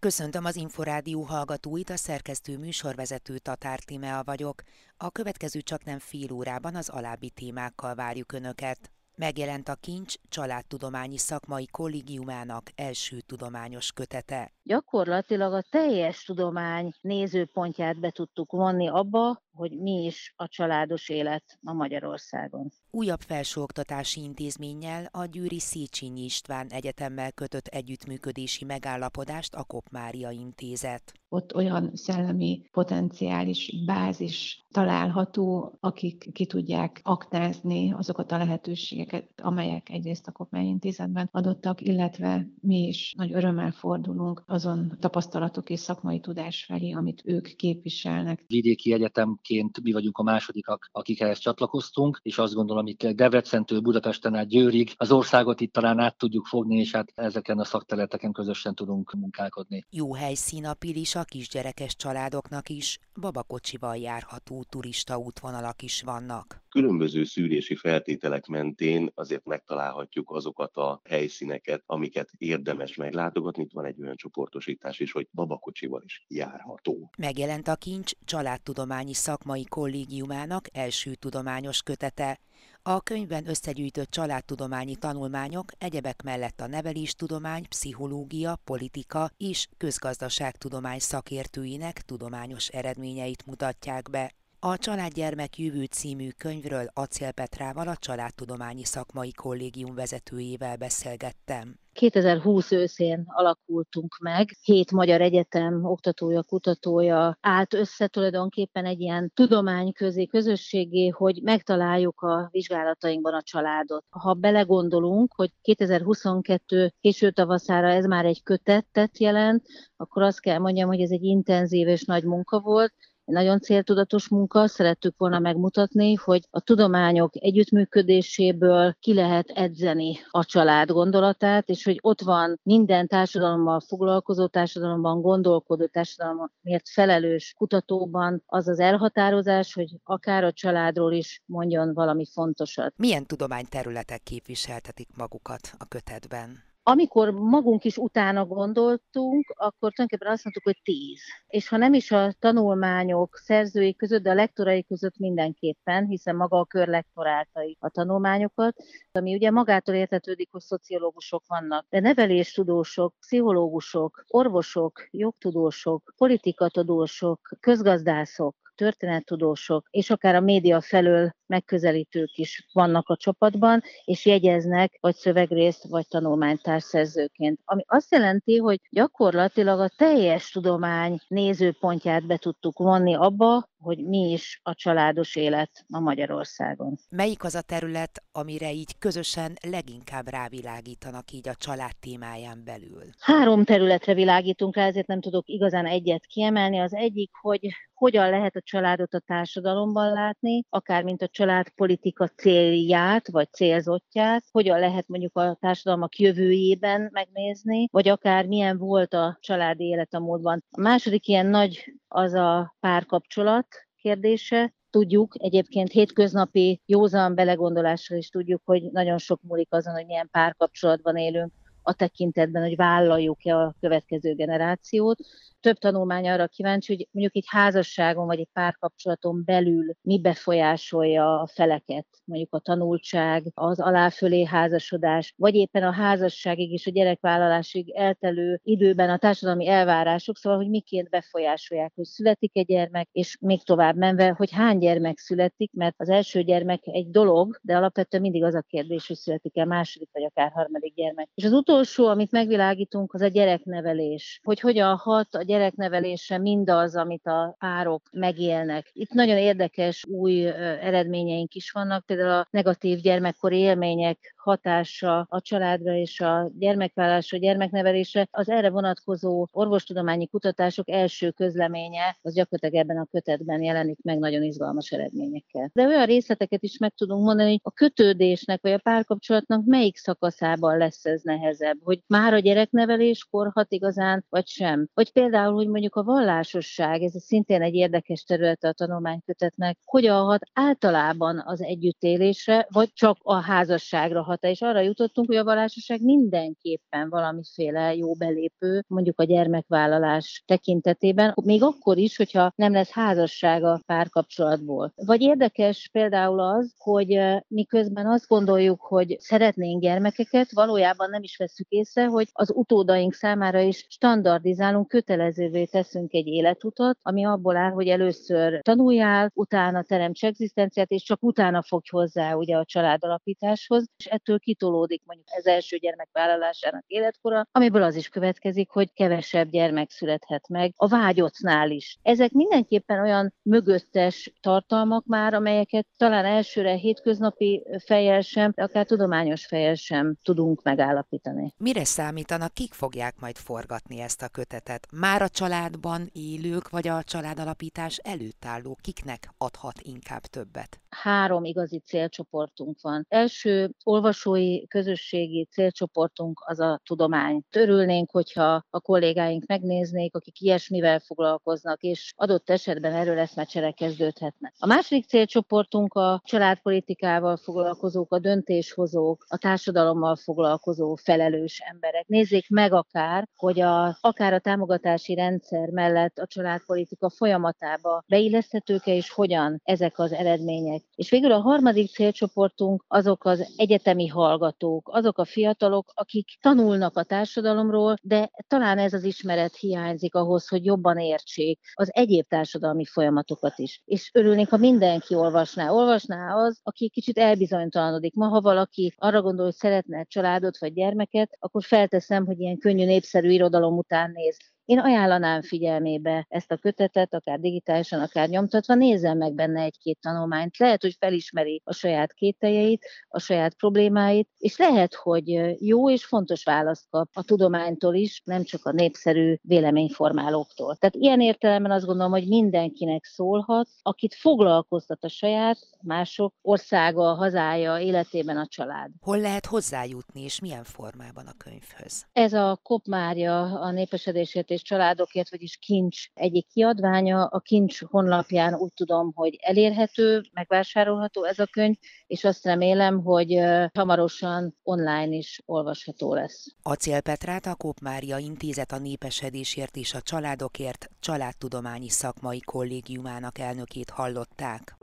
Köszöntöm az Inforádió hallgatóit, a szerkesztő műsorvezető Tatár Timea vagyok. A következő csak nem fél órában az alábbi témákkal várjuk Önöket. Megjelent a Kincs Családtudományi Szakmai Kollégiumának első tudományos kötete. Gyakorlatilag a teljes tudomány nézőpontját be tudtuk vonni abba, hogy mi is a családos élet a Magyarországon. Újabb felsőoktatási intézménnyel a Győri Széchenyi István Egyetemmel kötött együttműködési megállapodást a Kopmária Intézet. Ott olyan szellemi potenciális bázis található, akik ki tudják aknázni azokat a lehetőségeket, amelyek egyrészt a Kopmária Intézetben adottak, illetve mi is nagy örömmel fordulunk azon tapasztalatok és szakmai tudás felé, amit ők képviselnek. Vidéki Egyetem Ként mi vagyunk a másodikak, akik ehhez csatlakoztunk, és azt gondolom, hogy Debrecentől Budapesten át Győrig az országot itt talán át tudjuk fogni, és hát ezeken a szakterületeken közösen tudunk munkálkodni. Jó helyszín a Pilis a kisgyerekes családoknak is, babakocsival járható turista útvonalak is vannak. Különböző szűrési feltételek mentén azért megtalálhatjuk azokat a helyszíneket, amiket érdemes meglátogatni. Itt van egy olyan csoportosítás is, hogy babakocsival is járható. Megjelent a Kincs családtudományi szakmai kollégiumának első tudományos kötete. A könyvben összegyűjtött családtudományi tanulmányok egyebek mellett a neveléstudomány, pszichológia, politika és közgazdaságtudomány szakértőinek tudományos eredményeit mutatják be. A Családgyermek Jövő című könyvről Acél Petrával, a Családtudományi Szakmai Kollégium vezetőjével beszélgettem. 2020 őszén alakultunk meg. Hét magyar egyetem oktatója, kutatója állt össze tulajdonképpen egy ilyen tudományközi közösségé, hogy megtaláljuk a vizsgálatainkban a családot. Ha belegondolunk, hogy 2022 késő tavaszára ez már egy kötettet jelent, akkor azt kell mondjam, hogy ez egy intenzív és nagy munka volt, nagyon céltudatos munka, szerettük volna megmutatni, hogy a tudományok együttműködéséből ki lehet edzeni a család gondolatát, és hogy ott van minden társadalommal foglalkozó társadalomban, gondolkodó társadalomért felelős kutatóban az az elhatározás, hogy akár a családról is mondjon valami fontosat. Milyen tudományterületek képviseltetik magukat a kötetben? Amikor magunk is utána gondoltunk, akkor tulajdonképpen azt mondtuk, hogy tíz. És ha nem is a tanulmányok szerzői között, de a lektorai között mindenképpen, hiszen maga a kör lektoráltai a tanulmányokat, ami ugye magától értetődik, hogy szociológusok vannak, de neveléstudósok, pszichológusok, orvosok, jogtudósok, politikatudósok, közgazdászok, történettudósok, és akár a média felől megközelítők is vannak a csapatban, és jegyeznek vagy szövegrészt, vagy tanulmánytársszerzőként. Ami azt jelenti, hogy gyakorlatilag a teljes tudomány nézőpontját be tudtuk vonni abba, hogy mi is a családos élet ma Magyarországon. Melyik az a terület, amire így közösen leginkább rávilágítanak így a család témáján belül? Három területre világítunk rá, ezért nem tudok igazán egyet kiemelni. Az egyik, hogy hogyan lehet a családot a társadalomban látni, akár mint a családpolitika célját, vagy célzottját, hogyan lehet mondjuk a társadalmak jövőjében megnézni, vagy akár milyen volt a családi élet a módban. A második ilyen nagy az a párkapcsolat kérdése, tudjuk, egyébként hétköznapi józan belegondolással is tudjuk, hogy nagyon sok múlik azon, hogy milyen párkapcsolatban élünk, a tekintetben, hogy vállaljuk-e a következő generációt több tanulmány arra kíváncsi, hogy mondjuk egy házasságon vagy egy párkapcsolaton belül mi befolyásolja a feleket, mondjuk a tanultság, az aláfölé házasodás, vagy éppen a házasságig és a gyerekvállalásig eltelő időben a társadalmi elvárások, szóval, hogy miként befolyásolják, hogy születik egy gyermek, és még tovább menve, hogy hány gyermek születik, mert az első gyermek egy dolog, de alapvetően mindig az a kérdés, hogy születik-e második vagy akár harmadik gyermek. És az utolsó, amit megvilágítunk, az a gyereknevelés, hogy hogyan hat a gyereknevelése mindaz, amit a párok megélnek. Itt nagyon érdekes új eredményeink is vannak, például a negatív gyermekkori élmények hatása a családra és a gyermekvállásra, gyermeknevelésre. Az erre vonatkozó orvostudományi kutatások első közleménye az gyakorlatilag ebben a kötetben jelenik meg nagyon izgalmas eredményekkel. De olyan részleteket is meg tudunk mondani, hogy a kötődésnek vagy a párkapcsolatnak melyik szakaszában lesz ez nehezebb, hogy már a gyereknevelés korhat igazán, vagy sem. Vagy például, hogy mondjuk a vallásosság, ez szintén egy érdekes területe a tanulmánykötetnek, hogyan hat általában az együttélésre, vagy csak a házasságra szólhat-e, és arra jutottunk, hogy a vallásosság mindenképpen valamiféle jó belépő, mondjuk a gyermekvállalás tekintetében, még akkor is, hogyha nem lesz házassága párkapcsolatból. Vagy érdekes például az, hogy miközben azt gondoljuk, hogy szeretnénk gyermekeket, valójában nem is veszük észre, hogy az utódaink számára is standardizálunk, kötelezővé teszünk egy életutat, ami abból áll, hogy először tanuljál, utána teremts egzisztenciát, és csak utána fogj hozzá ugye a családalapításhoz, és ettől kitolódik mondjuk ez első gyermek vállalásának életkora, amiből az is következik, hogy kevesebb gyermek születhet meg a vágyottnál is. Ezek mindenképpen olyan mögöttes tartalmak már, amelyeket talán elsőre hétköznapi fejjel sem, akár tudományos fejjel sem tudunk megállapítani. Mire számítanak, kik fogják majd forgatni ezt a kötetet? Már a családban élők, vagy a családalapítás előtt álló, kiknek adhat inkább többet? Három igazi célcsoportunk van. Első olvasói közösségi célcsoportunk az a tudomány. Örülnénk, hogyha a kollégáink megnéznék, akik ilyesmivel foglalkoznak, és adott esetben erről eszmecsere kezdődhetne. A második célcsoportunk a családpolitikával foglalkozók, a döntéshozók, a társadalommal foglalkozó felelős emberek. Nézzék meg akár, hogy a, akár a támogatási rendszer mellett a családpolitika folyamatába beilleszthetők-e, és hogyan ezek az eredmények. És végül a harmadik célcsoportunk azok az egyetemi hallgatók, azok a fiatalok, akik tanulnak a társadalomról, de talán ez az ismeret hiányzik ahhoz, hogy jobban értsék az egyéb társadalmi folyamatokat is. És örülnék, ha mindenki olvasná. Olvasná az, aki kicsit elbizonytalanodik. Ma, ha valaki arra gondol, hogy szeretne családot vagy gyermeket, akkor felteszem, hogy ilyen könnyű, népszerű irodalom után néz. Én ajánlanám figyelmébe ezt a kötetet, akár digitálisan, akár nyomtatva, nézzen meg benne egy-két tanulmányt. Lehet, hogy felismeri a saját kételjeit, a saját problémáit, és lehet, hogy jó és fontos választ kap a tudománytól is, nem csak a népszerű véleményformálóktól. Tehát ilyen értelemben azt gondolom, hogy mindenkinek szólhat, akit foglalkoztat a saját, mások országa, hazája, életében a család. Hol lehet hozzájutni, és milyen formában a könyvhöz? Ez a Kop Mária, a népesedésért és és családokért, vagyis Kincs egyik kiadványa. A Kincs honlapján úgy tudom, hogy elérhető, megvásárolható ez a könyv, és azt remélem, hogy hamarosan online is olvasható lesz. Acél Petrát, a Kóp Mária Intézet a népesedésért és a családokért családtudományi szakmai kollégiumának elnökét hallották.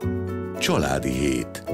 Családi hét.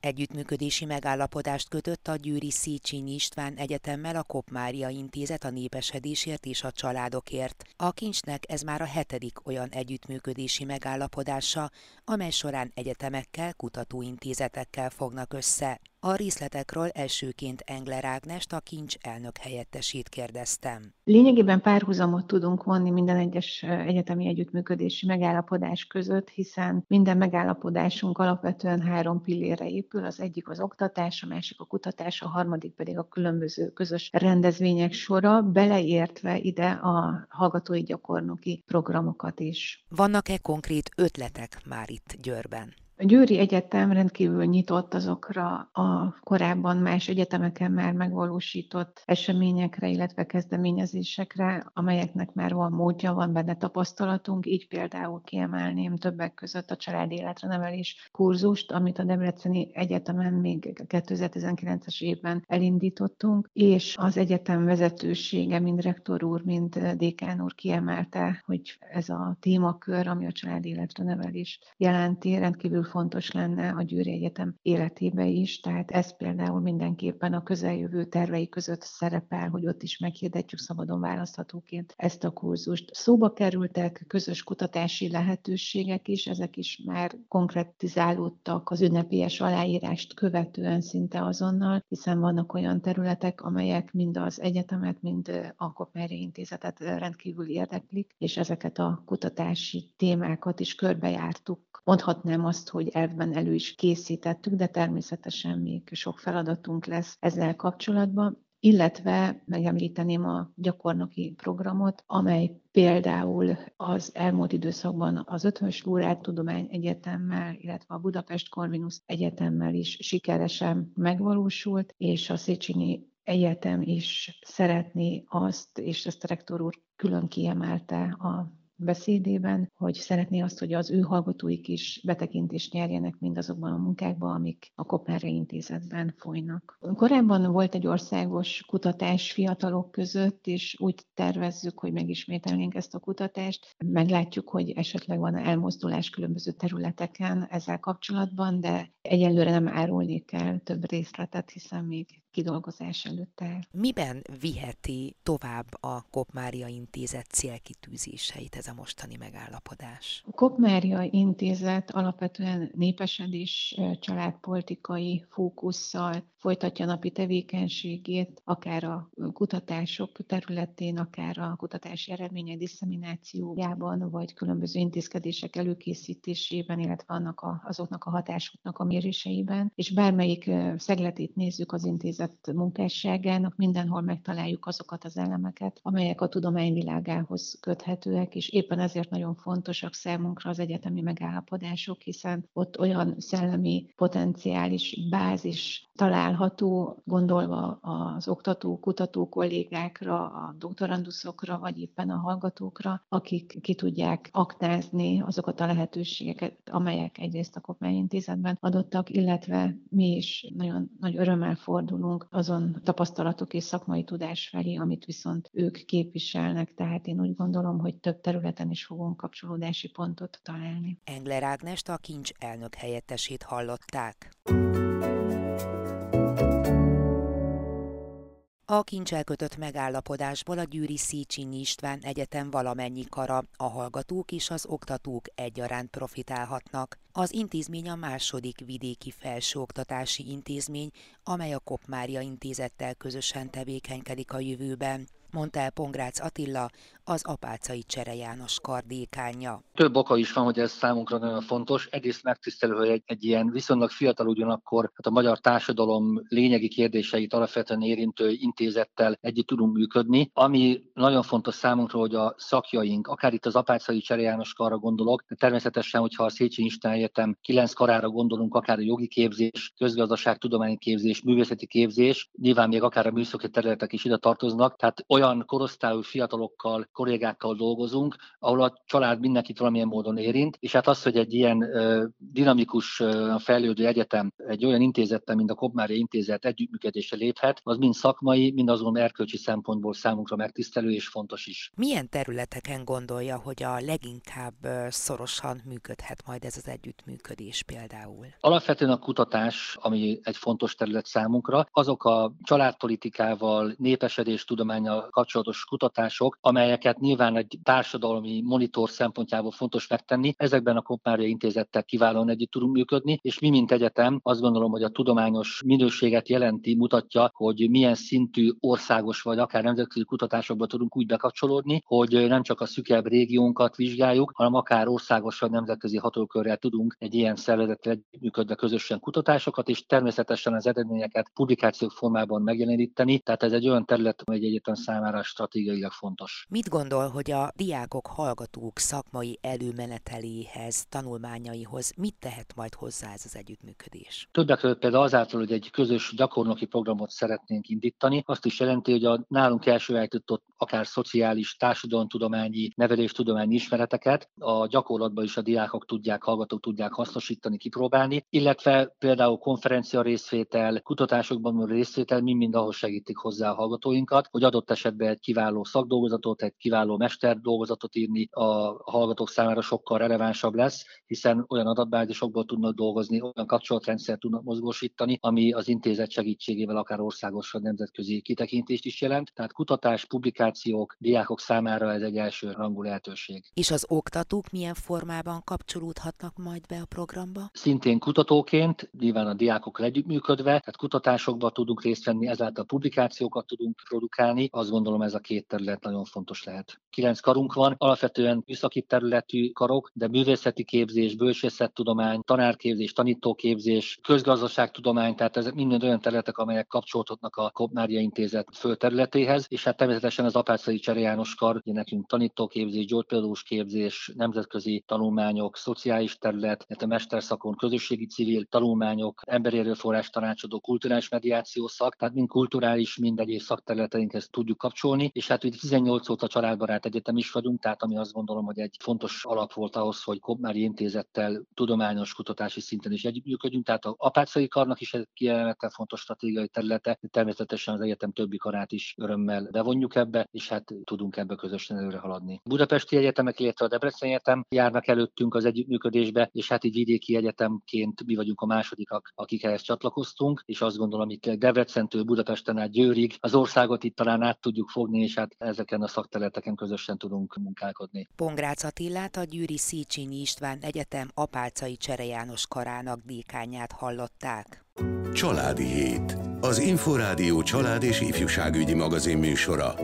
Együttműködési megállapodást kötött a Győri Széchenyi István Egyetemmel a Kopmária Intézet a népesedésért és a családokért. A kincsnek ez már a hetedik olyan együttműködési megállapodása, amely során egyetemekkel, kutatóintézetekkel fognak össze. A részletekről elsőként Engler Ágnest, a kincs elnök helyettesét kérdeztem. Lényegében párhuzamot tudunk vonni minden egyes egyetemi együttműködési megállapodás között, hiszen minden megállapodásunk alapvetően három pillére épül. Az egyik az oktatás, a másik a kutatás, a harmadik pedig a különböző közös rendezvények sora, beleértve ide a hallgatói gyakornoki programokat is. Vannak-e konkrét ötletek már itt Győrben? A Győri Egyetem rendkívül nyitott azokra a korábban más egyetemeken már megvalósított eseményekre, illetve kezdeményezésekre, amelyeknek már van módja, van benne tapasztalatunk. Így például kiemelném többek között a család életre nevelés kurzust, amit a Debreceni Egyetemen még 2019-es évben elindítottunk, és az egyetem vezetősége, mind rektor úr, mind dékán úr kiemelte, hogy ez a témakör, ami a család életre nevelés jelenti, rendkívül fontos lenne a Győri Egyetem életébe is, tehát ez például mindenképpen a közeljövő tervei között szerepel, hogy ott is meghirdetjük szabadon választhatóként ezt a kurzust. Szóba kerültek közös kutatási lehetőségek is, ezek is már konkretizálódtak az ünnepélyes aláírást követően szinte azonnal, hiszen vannak olyan területek, amelyek mind az egyetemet, mind a Kopmeri Intézetet rendkívül érdeklik, és ezeket a kutatási témákat is körbejártuk. Mondhatnám azt, hogy elvben elő is készítettük, de természetesen még sok feladatunk lesz ezzel kapcsolatban illetve megemlíteném a gyakornoki programot, amely például az elmúlt időszakban az Ötvös Lórát Tudomány Egyetemmel, illetve a Budapest Corvinus Egyetemmel is sikeresen megvalósult, és a Széchenyi Egyetem is szeretné azt, és ezt a rektor úr külön kiemelte a beszédében, hogy szeretné azt, hogy az ő hallgatóik is betekintést nyerjenek mindazokban a munkákban, amik a Kopmári Intézetben folynak. Korábban volt egy országos kutatás fiatalok között, és úgy tervezzük, hogy megismételnénk ezt a kutatást. Meglátjuk, hogy esetleg van elmozdulás különböző területeken ezzel kapcsolatban, de egyelőre nem árulnék el több részletet, hiszen még kidolgozás előtt áll. Miben viheti tovább a Kopmária Intézet célkitűzéseit ez a mostani megállapodás? A Kopmária Intézet alapvetően népesedés családpolitikai fókusszal folytatja napi tevékenységét, akár a kutatások területén, akár a kutatási eredmények disszeminációjában, vagy különböző intézkedések előkészítésében, illetve annak a, azoknak a hatásoknak a méréseiben. És bármelyik szegletét nézzük az intézet végzett munkásságának mindenhol megtaláljuk azokat az elemeket, amelyek a tudományvilágához köthetőek, és éppen ezért nagyon fontosak számunkra az egyetemi megállapodások, hiszen ott olyan szellemi potenciális bázis található, gondolva az oktató, kutató kollégákra, a doktoranduszokra, vagy éppen a hallgatókra, akik ki tudják aktázni azokat a lehetőségeket, amelyek egyrészt a Kopmány adottak, illetve mi is nagyon nagy örömmel fordulunk fordulunk azon tapasztalatok és szakmai tudás felé, amit viszont ők képviselnek, tehát én úgy gondolom, hogy több területen is fogunk kapcsolódási pontot találni. Engler Ágnest a kincs elnök helyettesét hallották. A kincsel kötött megállapodásból a Győri Széchenyi István Egyetem valamennyi kara, a hallgatók és az oktatók egyaránt profitálhatnak. Az intézmény a második vidéki felsőoktatási intézmény, amely a Kopmária intézettel közösen tevékenykedik a jövőben mondta el Pongrác Attila, az apácai Csere János kardékánya. Több oka is van, hogy ez számunkra nagyon fontos. Egyrészt megtisztelő, hogy egy, egy ilyen viszonylag fiatal ugyanakkor hát a magyar társadalom lényegi kérdéseit alapvetően érintő intézettel együtt tudunk működni. Ami nagyon fontos számunkra, hogy a szakjaink, akár itt az apácai Csere János karra gondolok, de természetesen, hogyha a Széchenyi István Egyetem kilenc karára gondolunk, akár a jogi képzés, közgazdaság, tudományi képzés, művészeti képzés, nyilván még akár a műszaki területek is ide tartoznak, tehát olyan korosztályú fiatalokkal, kollégákkal dolgozunk, ahol a család mindenkit valamilyen módon érint, és hát az, hogy egy ilyen dinamikus, fejlődő egyetem egy olyan intézettel, mint a Kopmári Intézet együttműködésre léphet, az mind szakmai, mind azon erkölcsi szempontból számunkra megtisztelő és fontos is. Milyen területeken gondolja, hogy a leginkább szorosan működhet majd ez az együttműködés például? Alapvetően a kutatás, ami egy fontos terület számunkra, azok a családpolitikával, népesedés tudománya kapcsolatos kutatások, amelyeket nyilván egy társadalmi monitor szempontjából fontos megtenni. Ezekben a Kopmária Intézettel kiválóan együtt tudunk működni, és mi, mint egyetem, azt gondolom, hogy a tudományos minőséget jelenti, mutatja, hogy milyen szintű országos vagy akár nemzetközi kutatásokba tudunk úgy bekapcsolódni, hogy nem csak a szükebb régiónkat vizsgáljuk, hanem akár országos vagy nemzetközi hatókörrel tudunk egy ilyen szervezettel együttműködve közösen kutatásokat, és természetesen az eredményeket publikációk formában megjeleníteni. Tehát ez egy olyan terület, amely egy egyetem számára stratégiailag fontos. Mit gondol, hogy a diákok, hallgatók szakmai előmeneteléhez, tanulmányaihoz mit tehet majd hozzá ez az együttműködés? Többek között például azáltal, hogy egy közös gyakornoki programot szeretnénk indítani, azt is jelenti, hogy a nálunk elsajátított akár szociális, társadalomtudományi, neveléstudományi ismereteket a gyakorlatban is a diákok tudják, hallgatók tudják hasznosítani, kipróbálni, illetve például konferencia részvétel, kutatásokban részvétel mind-mind ahhoz segítik hozzá a hallgatóinkat, hogy adott esetben egy kiváló szakdolgozatot, egy kiváló mester dolgozatot írni a hallgatók számára sokkal relevánsabb lesz, hiszen olyan adatbázisokból tudnak dolgozni, olyan kapcsolatrendszer tudnak mozgósítani, ami az intézet segítségével akár országos vagy nemzetközi kitekintést is jelent. Tehát kutatás, publikációk, diákok számára ez egy első rangú lehetőség. És az oktatók milyen formában kapcsolódhatnak majd be a programba? Szintén kutatóként, nyilván a diákok együttműködve, tehát kutatásokban tudunk részt venni, ezáltal publikációkat tudunk produkálni, azt gondolom ez a két terület nagyon fontos lehet. Kilenc karunk van, alapvetően műszaki területű karok, de művészeti képzés, bölcsészettudomány, tanárképzés, tanítóképzés, közgazdaságtudomány, tehát ezek mind olyan területek, amelyek kapcsolódnak a Kopmária Intézet földterületéhez, és hát természetesen az Apácai Csere János kar, ugye nekünk tanítóképzés, gyógypedagógus képzés, nemzetközi tanulmányok, szociális terület, élet, a mesterszakon, közösségi civil, tanulmányok, emberi erőforrás tanácsadó, kulturális mediáció szak, tehát mind kulturális, mind egyéb szakterületeinkhez tudjuk kapcsolni, és hát ugye 18 óta családbarát egyetem is vagyunk, tehát ami azt gondolom, hogy egy fontos alap volt ahhoz, hogy Kopmári Intézettel tudományos kutatási szinten is együttműködjünk, tehát a apácai karnak is egy kiemelten fontos stratégiai területe, természetesen az egyetem többi karát is örömmel bevonjuk ebbe, és hát tudunk ebbe közösen előre haladni. Budapesti egyetemek, illetve a Debrecen Egyetem járnak előttünk az együttműködésbe, és hát így vidéki egyetemként mi vagyunk a másodikak, akik ehhez csatlakoztunk, és azt gondolom, itt Debrecentől Budapesten át Győrig az országot itt talán át tudjuk fogni, és hát ezeken a szakterületeken közösen tudunk munkálkodni. Pongrác Attillát a Győri Széchenyi István Egyetem Apácai Csere János karának dékányát hallották. Családi Hét. Az Inforádió család és ifjúságügyi magazin műsora.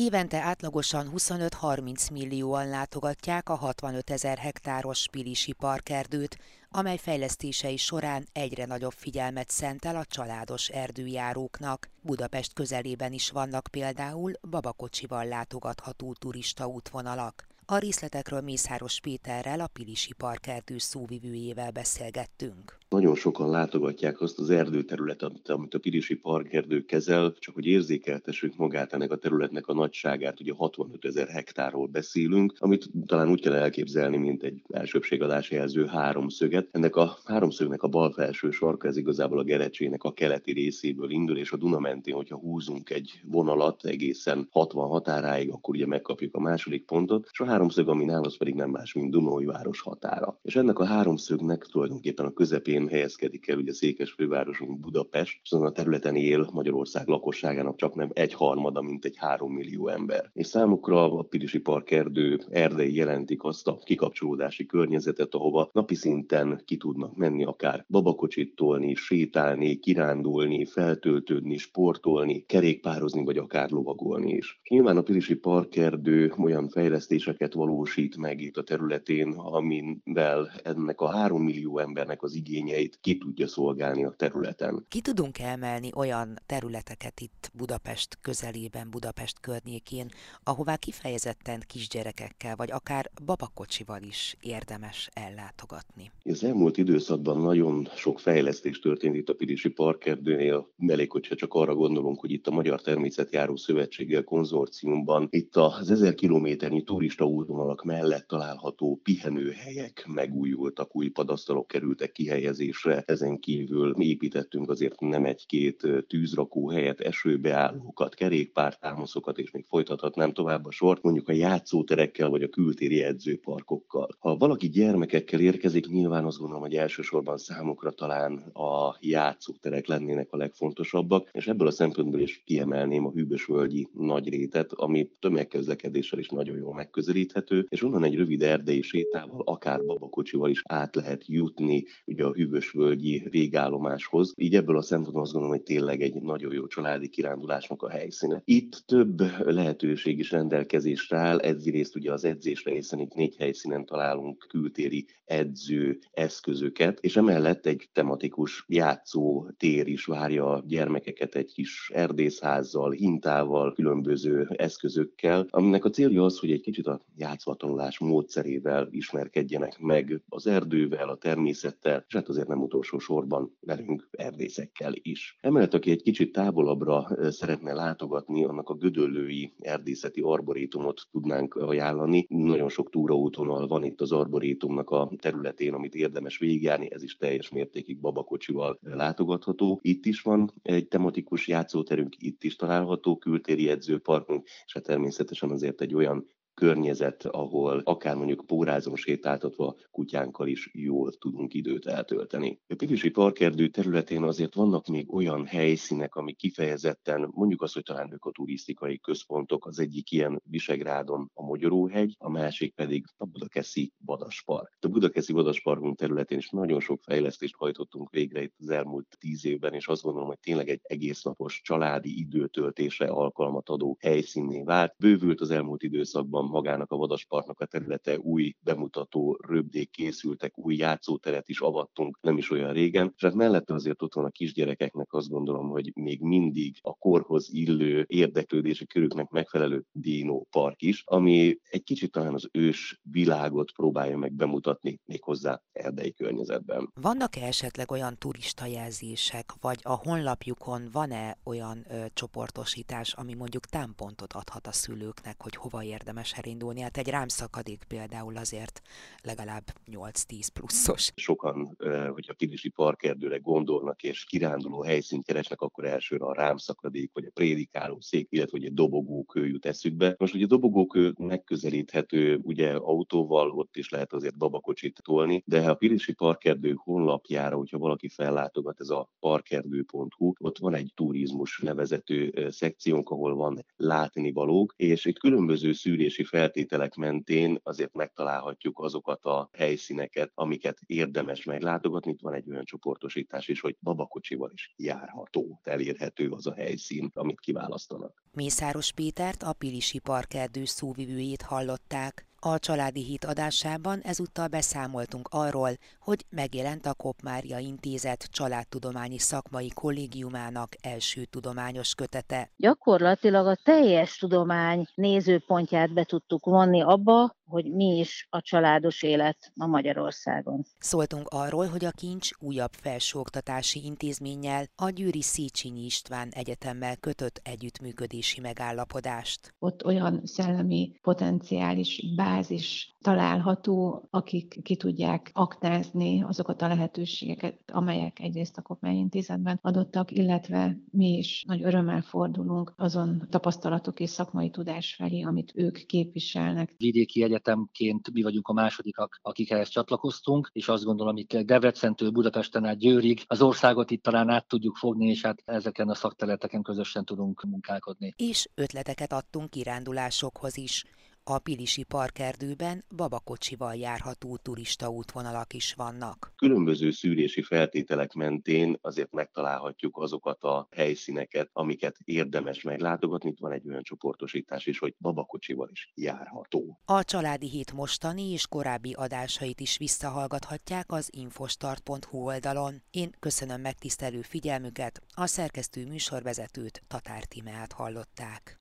Évente átlagosan 25-30 millióan látogatják a 65 ezer hektáros Pilisi parkerdőt, amely fejlesztései során egyre nagyobb figyelmet szentel a családos erdőjáróknak. Budapest közelében is vannak például babakocsival látogatható turista útvonalak. A részletekről Mészáros Péterrel, a Pilisi Parkerdő szóvivőjével beszélgettünk. Nagyon sokan látogatják azt az erdőterületet, amit a Pirisi Parkerdő kezel, csak hogy érzékeltessük magát ennek a területnek a nagyságát, ugye 65 ezer hektárról beszélünk, amit talán úgy kell elképzelni, mint egy elsőbségadás jelző háromszöget. Ennek a háromszögnek a bal felső sarka, ez igazából a Gerecsének a keleti részéből indul, és a Duna mentén, hogyha húzunk egy vonalat egészen 60 határáig, akkor ugye megkapjuk a második pontot, és a háromszög, ami nálunk pedig nem más, mint Dunói város határa. És ennek a háromszögnek tulajdonképpen a közepén területén helyezkedik el ugye Székes fővárosunk Budapest, és azon a területen él Magyarország lakosságának csak nem egy harmada, mint egy három millió ember. És számukra a Pirisi Park erdő erdei jelentik azt a kikapcsolódási környezetet, ahova napi szinten ki tudnak menni akár babakocsit tolni, sétálni, kirándulni, feltöltődni, sportolni, kerékpározni, vagy akár lovagolni is. Nyilván a Pirisi Park erdő olyan fejlesztéseket valósít meg itt a területén, amivel ennek a három millió embernek az igény igényeit ki tudja szolgálni a területen. Ki tudunk emelni olyan területeket itt Budapest közelében, Budapest környékén, ahová kifejezetten kisgyerekekkel, vagy akár babakocsival is érdemes ellátogatni? Az elmúlt időszakban nagyon sok fejlesztés történt itt a Pirisi Parkerdőnél, elég, hogyha csak arra gondolunk, hogy itt a Magyar Természetjáró Szövetséggel konzorciumban itt az ezer kilométernyi turista útvonalak mellett található pihenőhelyek megújultak, új padasztalok kerültek kihelyezésre, védekezésre. Ezen kívül mi építettünk azért nem egy-két tűzrakó helyet, esőbeállókat, kerékpártámaszokat, és még folytathatnám tovább a sort, mondjuk a játszóterekkel vagy a kültéri edzőparkokkal. Ha valaki gyermekekkel érkezik, nyilván azt gondolom, hogy elsősorban számukra talán a játszóterek lennének a legfontosabbak, és ebből a szempontból is kiemelném a hűbösvölgyi nagy rétet, ami tömegközlekedéssel is nagyon jól megközelíthető, és onnan egy rövid erdei sétával, akár babakocsival is át lehet jutni ugye a hűvösvölgyi végállomáshoz. Így ebből a szempontból azt gondolom, hogy tényleg egy nagyon jó családi kirándulásnak a helyszíne. Itt több lehetőség is rendelkezésre áll, egyrészt ugye az edzésre, hiszen itt négy helyszínen találunk kültéri edző eszközöket, és emellett egy tematikus játszó tér is várja a gyermekeket egy kis erdészházzal, hintával, különböző eszközökkel, aminek a célja az, hogy egy kicsit a játszvatanulás módszerével ismerkedjenek meg az erdővel, a természettel, és hát azért nem utolsó sorban velünk erdészekkel is. Emellett, aki egy kicsit távolabbra szeretne látogatni, annak a gödöllői erdészeti arborétumot tudnánk ajánlani. Nagyon sok túraútonal van itt az arborétumnak a területén, amit érdemes végigjárni, ez is teljes mértékig babakocsival látogatható. Itt is van egy tematikus játszóterünk, itt is található kültéri edzőparkunk, és hát természetesen azért egy olyan környezet, ahol akár mondjuk pórázon sétáltatva kutyánkkal is jól tudunk időt eltölteni. A Pivisi Parkerdő területén azért vannak még olyan helyszínek, amik kifejezetten mondjuk azt, hogy talán ökoturisztikai központok, az egyik ilyen Visegrádon a Magyaróhegy, a másik pedig a Budakeszi Vadaspark. A Budakeszi Vadasparkunk területén is nagyon sok fejlesztést hajtottunk végre itt az elmúlt tíz évben, és azt gondolom, hogy tényleg egy egész napos családi időtöltésre alkalmat adó helyszínné vált. Bővült az elmúlt időszakban magának a vadaspartnak a területe, új bemutató röbdék készültek, új játszóteret is avattunk nem is olyan régen, és hát mellette azért ott van a kisgyerekeknek azt gondolom, hogy még mindig a korhoz illő érdeklődési körüknek megfelelő Dino Park is, ami egy kicsit talán az ős világot próbálja meg bemutatni méghozzá erdei környezetben. Vannak-e esetleg olyan turista jelzések, vagy a honlapjukon van-e olyan ö, csoportosítás, ami mondjuk támpontot adhat a szülőknek, hogy hova érdemes elindulni? Hát egy rámszakadék például azért legalább 8-10 pluszos. Sokan, hogyha Pirisi parkerdőre gondolnak és kiránduló helyszínt keresnek, akkor elsőre a rámszakadék, vagy a prédikáló szék, illetve egy dobogókő jut eszükbe. Most ugye a dobogókő megközelíthető ugye autóval, ott is lehet azért babakocsit tolni, de a Pirisi parkerdő honlapjára, hogyha valaki fellátogat, ez a parkerdő.hu, ott van egy turizmus nevezető szekciónk, ahol van látnivalók, és itt különböző szűrési feltételek mentén azért megtalálhatjuk azokat a helyszíneket, amiket érdemes meglátogatni. Itt van egy olyan csoportosítás is, hogy babakocsival is járható, elérhető az a helyszín, amit kiválasztanak. Mészáros Pétert, a Pilisi Parkerdő szóvivőjét hallották. A Családi Hit adásában ezúttal beszámoltunk arról, hogy megjelent a Kopmária Intézet családtudományi szakmai kollégiumának első tudományos kötete. Gyakorlatilag a teljes tudomány nézőpontját be tudtuk vonni abba, hogy mi is a családos élet ma Magyarországon. Szóltunk arról, hogy a Kincs újabb felsőoktatási intézménnyel a Győri Széchenyi István Egyetemmel kötött együttműködési megállapodást. Ott olyan szellemi potenciális bázis található, akik ki tudják aktázni azokat a lehetőségeket, amelyek egyrészt a Kopmányintézetben adottak, illetve mi is nagy örömmel fordulunk azon tapasztalatok és szakmai tudás felé, amit ők képviselnek. Vidéki egyetemként mi vagyunk a másodikak, akik ehhez csatlakoztunk, és azt gondolom, hogy Debrecentől Budapesten át Győrig az országot itt talán át tudjuk fogni, és hát ezeken a szakterületeken közösen tudunk munkálkodni. És ötleteket adtunk kirándulásokhoz is. A Pilisi parkerdőben babakocsival járható turista útvonalak is vannak. Különböző szűrési feltételek mentén azért megtalálhatjuk azokat a helyszíneket, amiket érdemes meglátogatni. Itt van egy olyan csoportosítás is, hogy babakocsival is járható. A Családi Hét mostani és korábbi adásait is visszahallgathatják az infostart.hu oldalon. Én köszönöm megtisztelő figyelmüket, a szerkesztő műsorvezetőt Tatár Timeát hallották.